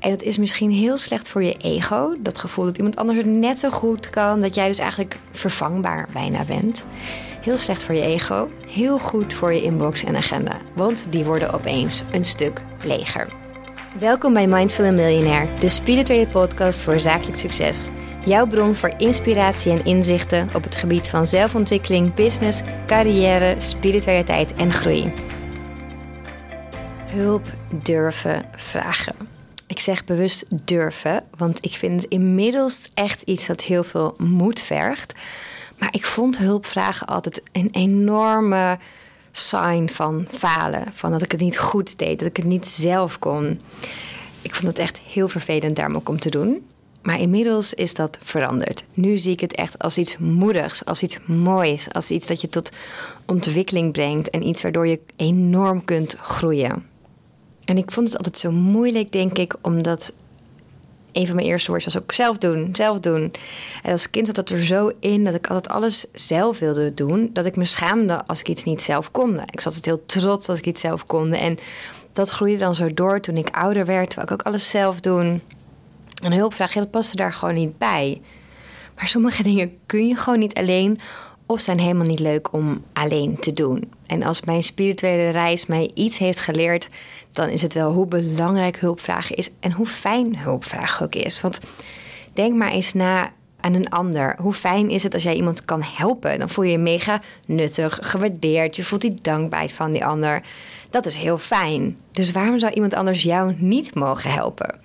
En het is misschien heel slecht voor je ego. Dat gevoel dat iemand anders het net zo goed kan. Dat jij dus eigenlijk vervangbaar bijna bent. Heel slecht voor je ego. Heel goed voor je inbox en agenda. Want die worden opeens een stuk leger. Welkom bij Mindful Millionaire, de spirituele podcast voor zakelijk succes. Jouw bron voor inspiratie en inzichten op het gebied van zelfontwikkeling, business, carrière, spiritualiteit en groei. Hulp durven vragen. Ik zeg bewust durven, want ik vind het inmiddels echt iets dat heel veel moed vergt. Maar ik vond hulpvragen altijd een enorme sign van falen. Van dat ik het niet goed deed, dat ik het niet zelf kon. Ik vond het echt heel vervelend daarom ook om te doen. Maar inmiddels is dat veranderd. Nu zie ik het echt als iets moedigs, als iets moois, als iets dat je tot ontwikkeling brengt en iets waardoor je enorm kunt groeien. En ik vond het altijd zo moeilijk, denk ik, omdat een van mijn eerste woorden was ook zelf doen, zelf doen. En als kind zat dat er zo in dat ik altijd alles zelf wilde doen, dat ik me schaamde als ik iets niet zelf kon. Ik zat het heel trots als ik iets zelf kon. En dat groeide dan zo door toen ik ouder werd, terwijl ik ook alles zelf doen. En hulpvraag, ja, dat paste daar gewoon niet bij. Maar sommige dingen kun je gewoon niet alleen of zijn helemaal niet leuk om alleen te doen. En als mijn spirituele reis mij iets heeft geleerd, dan is het wel hoe belangrijk hulpvragen is en hoe fijn hulpvragen ook is. Want denk maar eens na aan een ander. Hoe fijn is het als jij iemand kan helpen? Dan voel je je mega nuttig, gewaardeerd. Je voelt die dankbaarheid van die ander. Dat is heel fijn. Dus waarom zou iemand anders jou niet mogen helpen?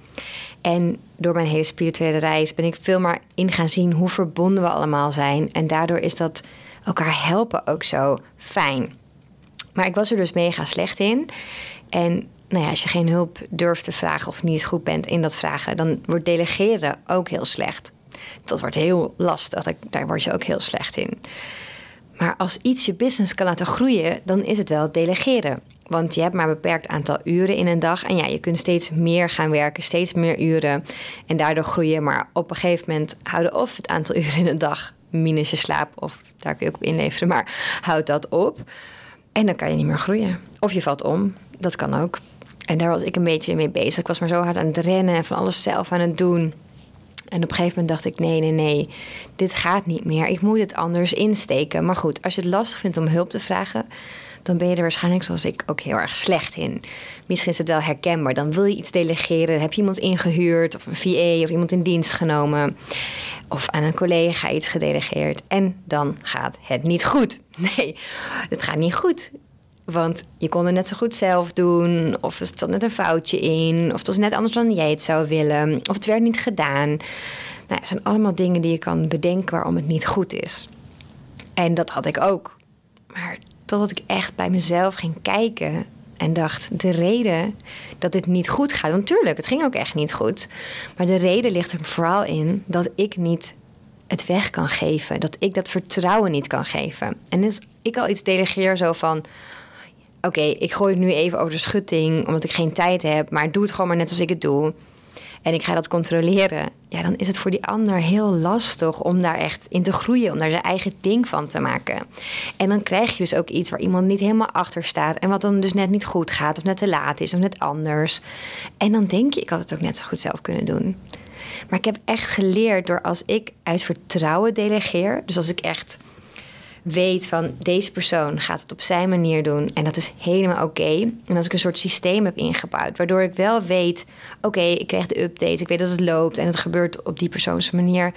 En door mijn hele spirituele reis ben ik veel meer in gaan zien hoe verbonden we allemaal zijn. En daardoor is dat elkaar helpen ook zo fijn. Maar ik was er dus mega slecht in. En nou ja, als je geen hulp durft te vragen of niet goed bent in dat vragen, dan wordt delegeren ook heel slecht. Dat wordt heel lastig, daar word je ook heel slecht in. Maar als iets je business kan laten groeien, dan is het wel delegeren. Want je hebt maar een beperkt aantal uren in een dag. En ja, je kunt steeds meer gaan werken, steeds meer uren. En daardoor groeien. Maar op een gegeven moment houden of het aantal uren in een dag minus je slaap. Of daar kun je ook op inleveren. Maar houd dat op. En dan kan je niet meer groeien. Of je valt om. Dat kan ook. En daar was ik een beetje mee bezig. Ik was maar zo hard aan het rennen en van alles zelf aan het doen. En op een gegeven moment dacht ik: nee, nee, nee, dit gaat niet meer. Ik moet het anders insteken. Maar goed, als je het lastig vindt om hulp te vragen, dan ben je er waarschijnlijk zoals ik ook heel erg slecht in. Misschien is het wel herkenbaar. Dan wil je iets delegeren. Heb je iemand ingehuurd of een VA of iemand in dienst genomen. Of aan een collega iets gedelegeerd. En dan gaat het niet goed. Nee, het gaat niet goed. Want je kon het net zo goed zelf doen. Of er zat net een foutje in. Of het was net anders dan jij het zou willen. Of het werd niet gedaan. Nou, het zijn allemaal dingen die je kan bedenken waarom het niet goed is. En dat had ik ook. Maar totdat ik echt bij mezelf ging kijken en dacht: de reden dat dit niet goed gaat. Want het ging ook echt niet goed. Maar de reden ligt er vooral in dat ik niet het weg kan geven. Dat ik dat vertrouwen niet kan geven. En dus ik al iets delegeer zo van oké, ik gooi het nu even over de schutting omdat ik geen tijd heb, maar doe het gewoon maar net als ik het doe. En ik ga dat controleren. Ja, dan is het voor die ander heel lastig om daar echt in te groeien, om daar zijn eigen ding van te maken. En dan krijg je dus ook iets waar iemand niet helemaal achter staat en wat dan dus net niet goed gaat, of net te laat is, of net anders. En dan denk je, ik had het ook net zo goed zelf kunnen doen. Maar ik heb echt geleerd door als ik uit vertrouwen delegeer, dus als ik echt weet van deze persoon gaat het op zijn manier doen en dat is helemaal oké. En als ik een soort systeem heb ingebouwd, waardoor ik wel weet, oké, ik krijg de update, ik weet dat het loopt en het gebeurt op die persoons manier,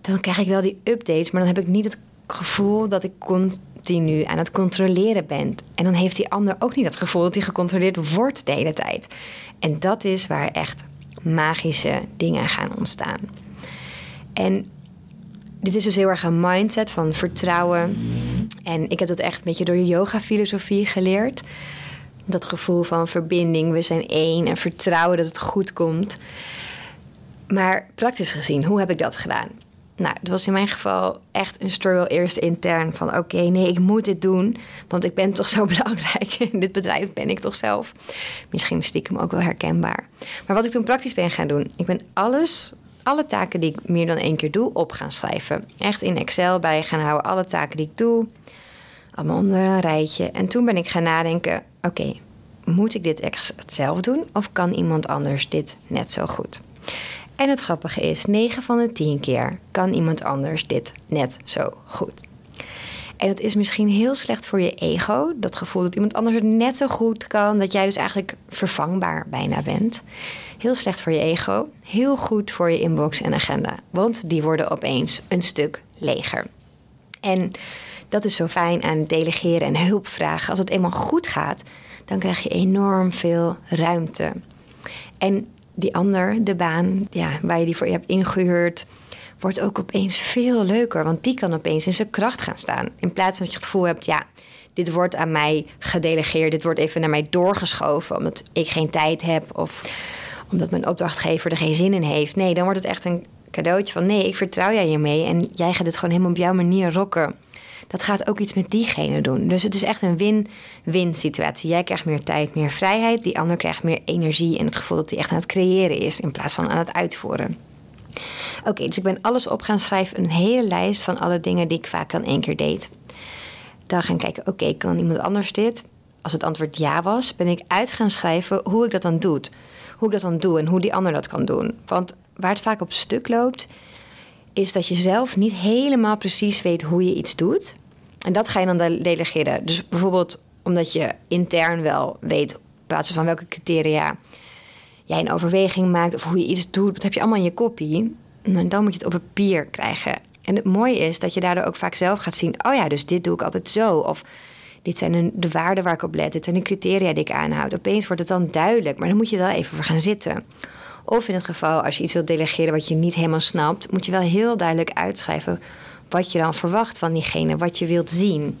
dan krijg ik wel die updates, maar dan heb ik niet het gevoel dat ik continu aan het controleren ben. En dan heeft die ander ook niet het gevoel dat hij gecontroleerd wordt de hele tijd. En dat is waar echt magische dingen gaan ontstaan. En dit is dus heel erg een mindset van vertrouwen. En ik heb dat echt een beetje door de yoga-filosofie geleerd. Dat gevoel van verbinding, we zijn één en vertrouwen dat het goed komt. Maar praktisch gezien, hoe heb ik dat gedaan? Nou, het was in mijn geval echt een struggle eerst intern van oké, nee, ik moet dit doen, want ik ben toch zo belangrijk. In dit bedrijf ben ik toch zelf. Misschien stiekem ook wel herkenbaar. Maar wat ik toen praktisch ben gaan doen, ik ben alles alle taken die ik meer dan één keer doe op gaan schrijven. Echt in Excel bij gaan houden, alle taken die ik doe. Allemaal onder een rijtje. En toen ben ik gaan nadenken: oké, moet ik dit echt zelf doen of kan iemand anders dit net zo goed? En het grappige is, 9 van de 10 keer kan iemand anders dit net zo goed. En dat is misschien heel slecht voor je ego. Dat gevoel dat iemand anders het net zo goed kan. Dat jij dus eigenlijk vervangbaar bijna bent. Heel slecht voor je ego. Heel goed voor je inbox en agenda. Want die worden opeens een stuk leger. En dat is zo fijn aan delegeren en hulpvragen. Als het eenmaal goed gaat, dan krijg je enorm veel ruimte. En die ander, de baan ja, waar je die voor je hebt ingehuurd, wordt ook opeens veel leuker. Want die kan opeens in zijn kracht gaan staan. In plaats van dat je het gevoel hebt, ja, dit wordt aan mij gedelegeerd. Dit wordt even naar mij doorgeschoven omdat ik geen tijd heb of omdat mijn opdrachtgever er geen zin in heeft. Nee, dan wordt het echt een cadeautje van nee, ik vertrouw jij je mee en jij gaat het gewoon helemaal op jouw manier rocken. Dat gaat ook iets met diegene doen. Dus het is echt een win-win situatie. Jij krijgt meer tijd, meer vrijheid. Die ander krijgt meer energie en het gevoel dat hij echt aan het creëren is in plaats van aan het uitvoeren. Oké, dus ik ben alles op gaan schrijven. Een hele lijst van alle dingen die ik vaak dan één keer deed. Dan gaan kijken, oké, kan iemand anders dit? Als het antwoord ja was, ben ik uit gaan schrijven hoe ik dat dan doe. Hoe ik dat dan doe en hoe die ander dat kan doen. Want waar het vaak op stuk loopt, is dat je zelf niet helemaal precies weet hoe je iets doet. En dat ga je dan delegeren. Dus bijvoorbeeld omdat je intern wel weet op basis van welke criteria jij een overweging maakt of hoe je iets doet, dat heb je allemaal in je kopie. Dan moet je het op papier krijgen. En het mooie is dat je daardoor ook vaak zelf gaat zien: oh ja, dus dit doe ik altijd zo. Of dit zijn de waarden waar ik op let. Dit zijn de criteria die ik aanhoud. Opeens wordt het dan duidelijk, maar dan moet je wel even voor gaan zitten. Of in het geval als je iets wilt delegeren wat je niet helemaal snapt, moet je wel heel duidelijk uitschrijven wat je dan verwacht van diegene, wat je wilt zien.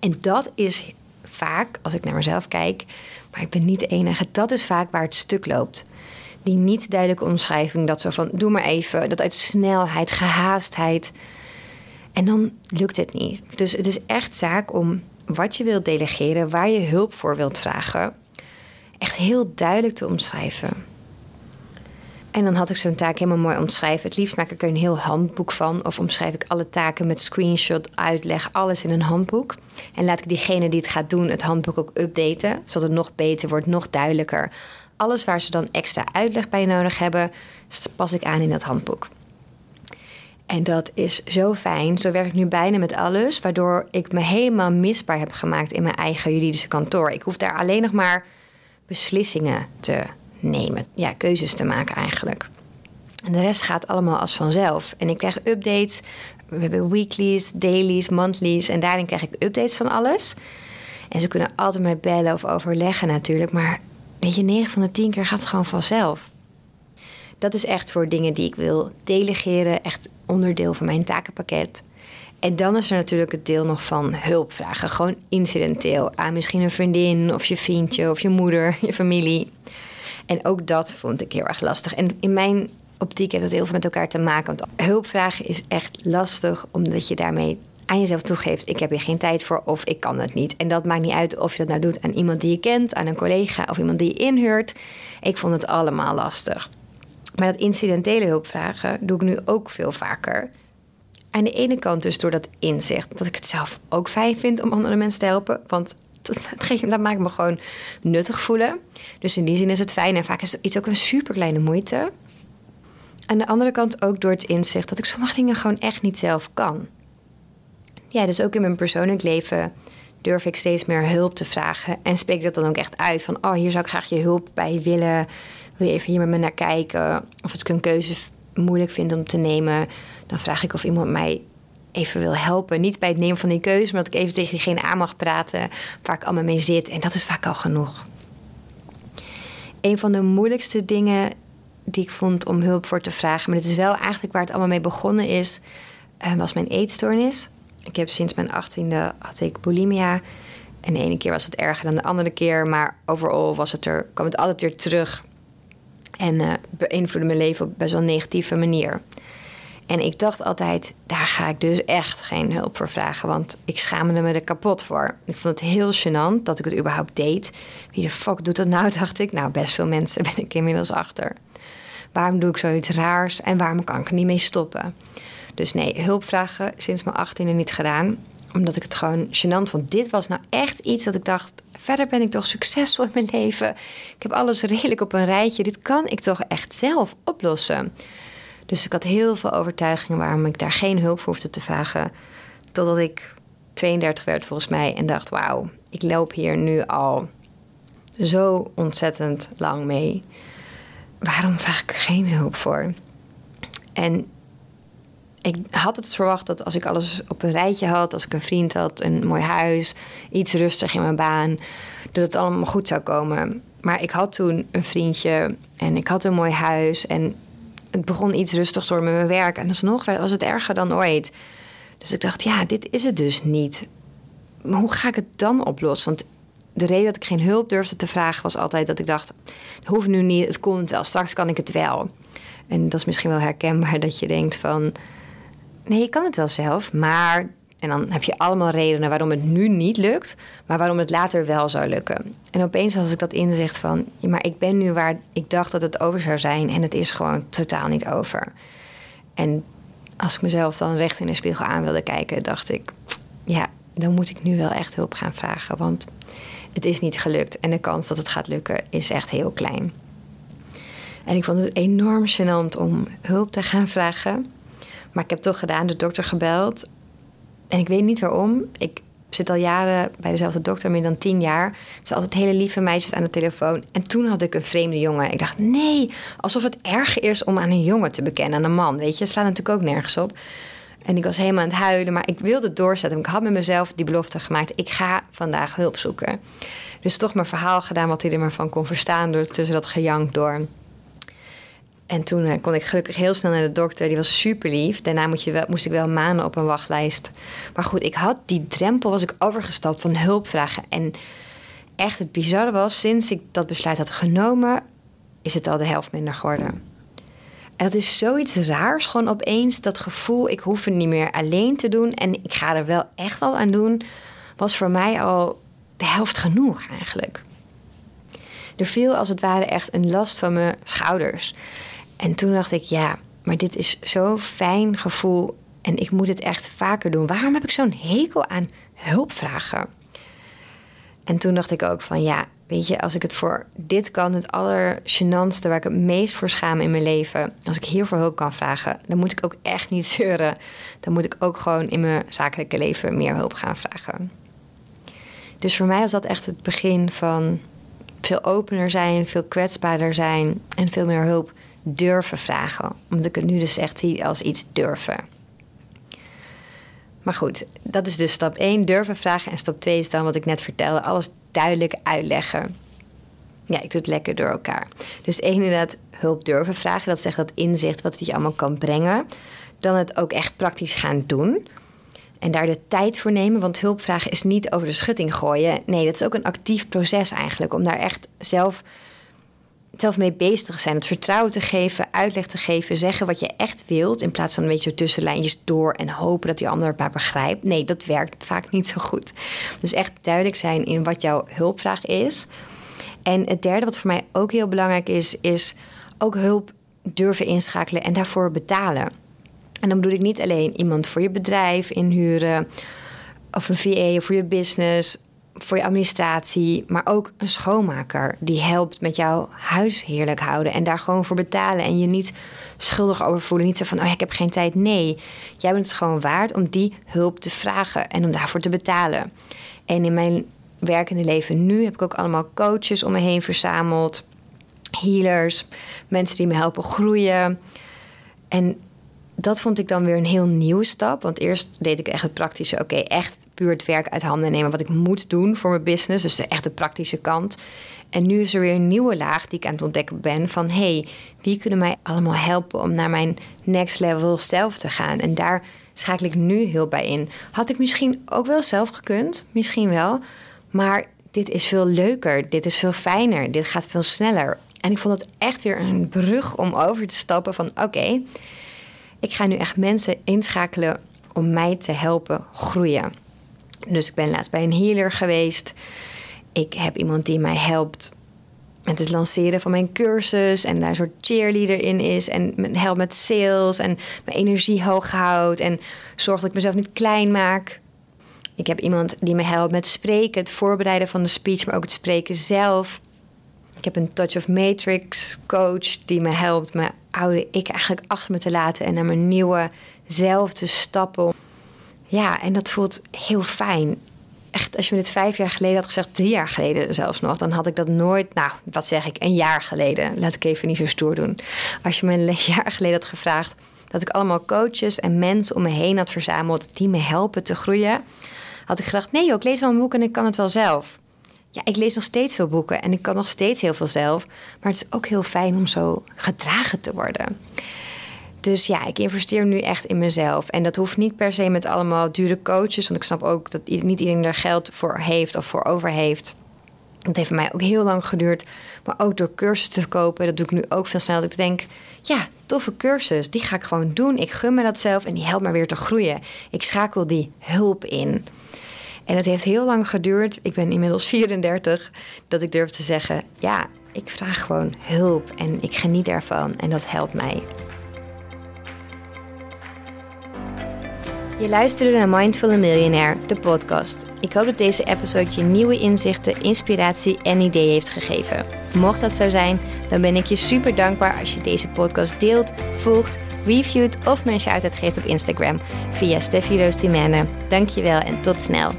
En dat is vaak, als ik naar mezelf kijk, maar ik ben niet de enige, dat is vaak waar het stuk loopt. Die niet duidelijke omschrijving, dat zo van doe maar even, dat uit snelheid, gehaastheid. En dan lukt het niet. Dus het is echt zaak om wat je wilt delegeren, waar je hulp voor wilt vragen, echt heel duidelijk te omschrijven. En dan had ik zo'n taak helemaal mooi omschrijven. Het liefst maak ik er een heel handboek van. Of omschrijf ik alle taken met screenshot, uitleg, alles in een handboek. En laat ik diegene die het gaat doen het handboek ook updaten. Zodat het nog beter wordt, nog duidelijker. Alles waar ze dan extra uitleg bij nodig hebben, pas ik aan in dat handboek. En dat is zo fijn. Zo werk ik nu bijna met alles. Waardoor ik me helemaal misbaar heb gemaakt in mijn eigen juridische kantoor. Ik hoef daar alleen nog maar beslissingen te nemen. Ja, keuzes te maken eigenlijk. En de rest gaat allemaal als vanzelf. En ik krijg updates. We hebben weeklies, dailies, monthlies. En daarin krijg ik updates van alles. En ze kunnen altijd mij bellen of overleggen natuurlijk. Maar weet je, 9 van de 10 keer gaat het gewoon vanzelf. Dat is echt voor dingen die ik wil delegeren. Echt onderdeel van mijn takenpakket. En dan is er natuurlijk het deel nog van hulpvragen. Gewoon incidenteel. Aan misschien een vriendin of je vriendje of je moeder, je familie. En ook dat vond ik heel erg lastig. En in mijn optiek heeft dat heel veel met elkaar te maken. Want hulpvragen is echt lastig, omdat je daarmee aan jezelf toegeeft: ik heb hier geen tijd voor of ik kan het niet. En dat maakt niet uit of je dat nou doet aan iemand die je kent, aan een collega of iemand die je inhuurt. Ik vond het allemaal lastig. Maar dat incidentele hulpvragen doe ik nu ook veel vaker. Aan de ene kant dus door dat inzicht dat ik het zelf ook fijn vind om andere mensen te helpen. Want dat, maakt me gewoon nuttig voelen. Dus in die zin is het fijn. En vaak is iets ook een super kleine moeite. Aan de andere kant ook door het inzicht dat ik sommige dingen gewoon echt niet zelf kan. Ja, dus ook in mijn persoonlijk leven durf ik steeds meer hulp te vragen. En spreek dat dan ook echt uit. Van, oh, hier zou ik graag je hulp bij willen. Wil je even hier met me naar kijken? Of als ik een keuze moeilijk vind om te nemen... dan vraag ik of iemand mij even wil helpen. Niet bij het nemen van die keuze, maar dat ik even tegen diegene aan mag praten waar ik allemaal mee zit. En dat is vaak al genoeg. Een van de moeilijkste dingen die ik vond om hulp voor te vragen, maar dit is wel eigenlijk waar het allemaal mee begonnen is, eh, was mijn eetstoornis. Ik heb sinds mijn achttiende had ik bulimia. En de ene keer was het erger dan de andere keer, maar overal was het er, kwam het altijd weer terug. En uh, beïnvloedde mijn leven op best wel een negatieve manier. En ik dacht altijd, daar ga ik dus echt geen hulp voor vragen, want ik schaamde me er kapot voor. Ik vond het heel gênant dat ik het überhaupt deed. Wie de fuck doet dat nou, dacht ik. Nou, best veel mensen ben ik inmiddels achter. Waarom doe ik zoiets raars en waarom kan ik er niet mee stoppen? Dus nee, hulp vragen sinds mijn achttiende niet gedaan. Omdat ik het gewoon gênant vond. Dit was nou echt iets dat ik dacht... verder ben ik toch succesvol in mijn leven. Ik heb alles redelijk op een rijtje. Dit kan ik toch echt zelf oplossen. Dus ik had heel veel overtuigingen... waarom ik daar geen hulp voor hoefde te vragen. Totdat ik 32 werd volgens mij en dacht... wauw, ik loop hier nu al zo ontzettend lang mee. Waarom vraag ik er geen hulp voor? En ik had het verwacht dat als ik alles op een rijtje had, als ik een vriend had, een mooi huis, iets rustig in mijn baan, dat het allemaal goed zou komen. Maar ik had toen een vriendje en ik had een mooi huis en het begon iets rustig door met mijn werk. En alsnog was het erger dan ooit. Dus ik dacht, ja, dit is het dus niet. Hoe ga ik het dan oplossen? Want de reden dat ik geen hulp durfde te vragen was altijd dat ik dacht: het hoeft nu niet, het komt wel, straks kan ik het wel. En dat is misschien wel herkenbaar dat je denkt van nee, je kan het wel zelf, maar en dan heb je allemaal redenen waarom het nu niet lukt, maar waarom het later wel zou lukken. En opeens had ik dat inzicht van, ja, maar ik ben nu waar ik dacht dat het over zou zijn en het is gewoon totaal niet over. En als ik mezelf dan recht in de spiegel aan wilde kijken, dacht ik, ja, dan moet ik nu wel echt hulp gaan vragen, want het is niet gelukt en de kans dat het gaat lukken is echt heel klein. En ik vond het enorm gênant om hulp te gaan vragen. Maar ik heb toch gedaan, de dokter gebeld. En ik weet niet waarom. Ik zit al jaren bij dezelfde dokter, meer dan tien jaar. Ze altijd hele lieve meisjes aan de telefoon. En toen had ik een vreemde jongen. Ik dacht, nee, alsof het erg is om aan een jongen te bekennen, aan een man. Weet je, het slaat natuurlijk ook nergens op. En ik was helemaal aan het huilen, maar ik wilde doorzetten. Ik had met mezelf die belofte gemaakt. Ik ga vandaag hulp zoeken. Dus toch mijn verhaal gedaan wat hij er maar van kon verstaan... door tussen dat gejank door. En toen eh, kon ik gelukkig heel snel naar de dokter. Die was super lief. Daarna moest, je wel, moest ik wel maanden op een wachtlijst. Maar goed, ik had die drempel was ik overgestapt van hulp vragen. En echt het bizarre was, sinds ik dat besluit had genomen... is het al de helft minder geworden. En dat is zoiets raars, gewoon opeens dat gevoel... ik hoef het niet meer alleen te doen en ik ga er wel echt wel aan doen... was voor mij al de helft genoeg eigenlijk. Er viel als het ware echt een last van mijn schouders... En toen dacht ik, ja, maar dit is zo'n fijn gevoel en ik moet het echt vaker doen. Waarom heb ik zo'n hekel aan hulpvragen? En toen dacht ik ook van, ja, weet je, als ik het voor dit kan, het allergenantste waar ik het meest voor schaam in mijn leven, als ik hiervoor hulp kan vragen, dan moet ik ook echt niet zeuren. Dan moet ik ook gewoon in mijn zakelijke leven meer hulp gaan vragen. Dus voor mij was dat echt het begin van veel opener zijn, veel kwetsbaarder zijn en veel meer hulp durven vragen. Omdat ik het nu dus echt zie als iets durven. Maar goed, dat is dus stap 1, durven vragen. En stap 2 is dan wat ik net vertelde, alles duidelijk uitleggen. Ja, ik doe het lekker door elkaar. Dus één inderdaad hulp durven vragen. Dat zegt dat inzicht wat het je allemaal kan brengen. Dan het ook echt praktisch gaan doen. En daar de tijd voor nemen. Want hulpvragen is niet over de schutting gooien. Nee, dat is ook een actief proces eigenlijk. Om daar echt zelf zelf mee bezig zijn. Het vertrouwen te geven, uitleg te geven, zeggen wat je echt wilt. In plaats van een beetje tussenlijntjes door en hopen dat die ander het maar begrijpt. Nee, dat werkt vaak niet zo goed. Dus echt duidelijk zijn in wat jouw hulpvraag is. En het derde wat voor mij ook heel belangrijk is, is ook hulp durven inschakelen en daarvoor betalen. En dan bedoel ik niet alleen iemand voor je bedrijf inhuren of een VA voor je business voor je administratie, maar ook een schoonmaker die helpt met jouw huis heerlijk houden en daar gewoon voor betalen en je niet schuldig over voelen. Niet zo van, oh ik heb geen tijd. Nee, jij bent het gewoon waard om die hulp te vragen en om daarvoor te betalen. En in mijn werkende leven nu heb ik ook allemaal coaches om me heen verzameld, healers, mensen die me helpen groeien. En dat vond ik dan weer een heel nieuwe stap. Want eerst deed ik echt het praktische. Oké, echt puur het werk uit handen nemen. Wat ik moet doen voor mijn business. Dus de, echt de praktische kant. En nu is er weer een nieuwe laag die ik aan het ontdekken ben. Van hey, wie kunnen mij allemaal helpen om naar mijn next level zelf te gaan? En daar schakel ik nu heel bij in. Had ik misschien ook wel zelf gekund. Misschien wel. Maar dit is veel leuker. Dit is veel fijner. Dit gaat veel sneller. En ik vond het echt weer een brug om over te stappen van oké ik ga nu echt mensen inschakelen om mij te helpen groeien. Dus ik ben laatst bij een healer geweest. Ik heb iemand die mij helpt met het lanceren van mijn cursus en daar een soort cheerleader in is en helpt met sales en mijn energie hoog houdt en zorgt dat ik mezelf niet klein maak. Ik heb iemand die me helpt met spreken, het voorbereiden van de speech, maar ook het spreken zelf. Ik heb een Touch of Matrix coach die me helpt mijn oude ik eigenlijk achter me te laten en naar mijn nieuwe zelf te stappen. Ja, en dat voelt heel fijn. Echt, als je me dit vijf jaar geleden had gezegd, drie jaar geleden zelfs nog, dan had ik dat nooit, nou, wat zeg ik, een jaar geleden. Laat ik even niet zo stoer doen. Als je me een jaar geleden had gevraagd dat ik allemaal coaches en mensen om me heen had verzameld die me helpen te groeien, had ik gedacht: nee, joh, ik lees wel een boek en ik kan het wel zelf. Ja, ik lees nog steeds veel boeken en ik kan nog steeds heel veel zelf. Maar het is ook heel fijn om zo gedragen te worden. Dus ja, ik investeer nu echt in mezelf. En dat hoeft niet per se met allemaal dure coaches. Want ik snap ook dat niet iedereen daar geld voor heeft of voor over heeft. Dat heeft voor mij ook heel lang geduurd. Maar ook door cursussen te kopen, dat doe ik nu ook veel sneller. Dat ik denk, ja, toffe cursus, die ga ik gewoon doen. Ik gun me dat zelf en die helpt me weer te groeien. Ik schakel die hulp in. En het heeft heel lang geduurd. Ik ben inmiddels 34 dat ik durf te zeggen: ja, ik vraag gewoon hulp en ik geniet ervan en dat helpt mij. Je luisterde naar Mindful Millionaire, de podcast. Ik hoop dat deze episode je nieuwe inzichten, inspiratie en ideeën heeft gegeven. Mocht dat zo zijn, dan ben ik je super dankbaar als je deze podcast deelt, volgt, reviewt of een shout-out geeft op Instagram via Steffi Roos Dankjewel en tot snel.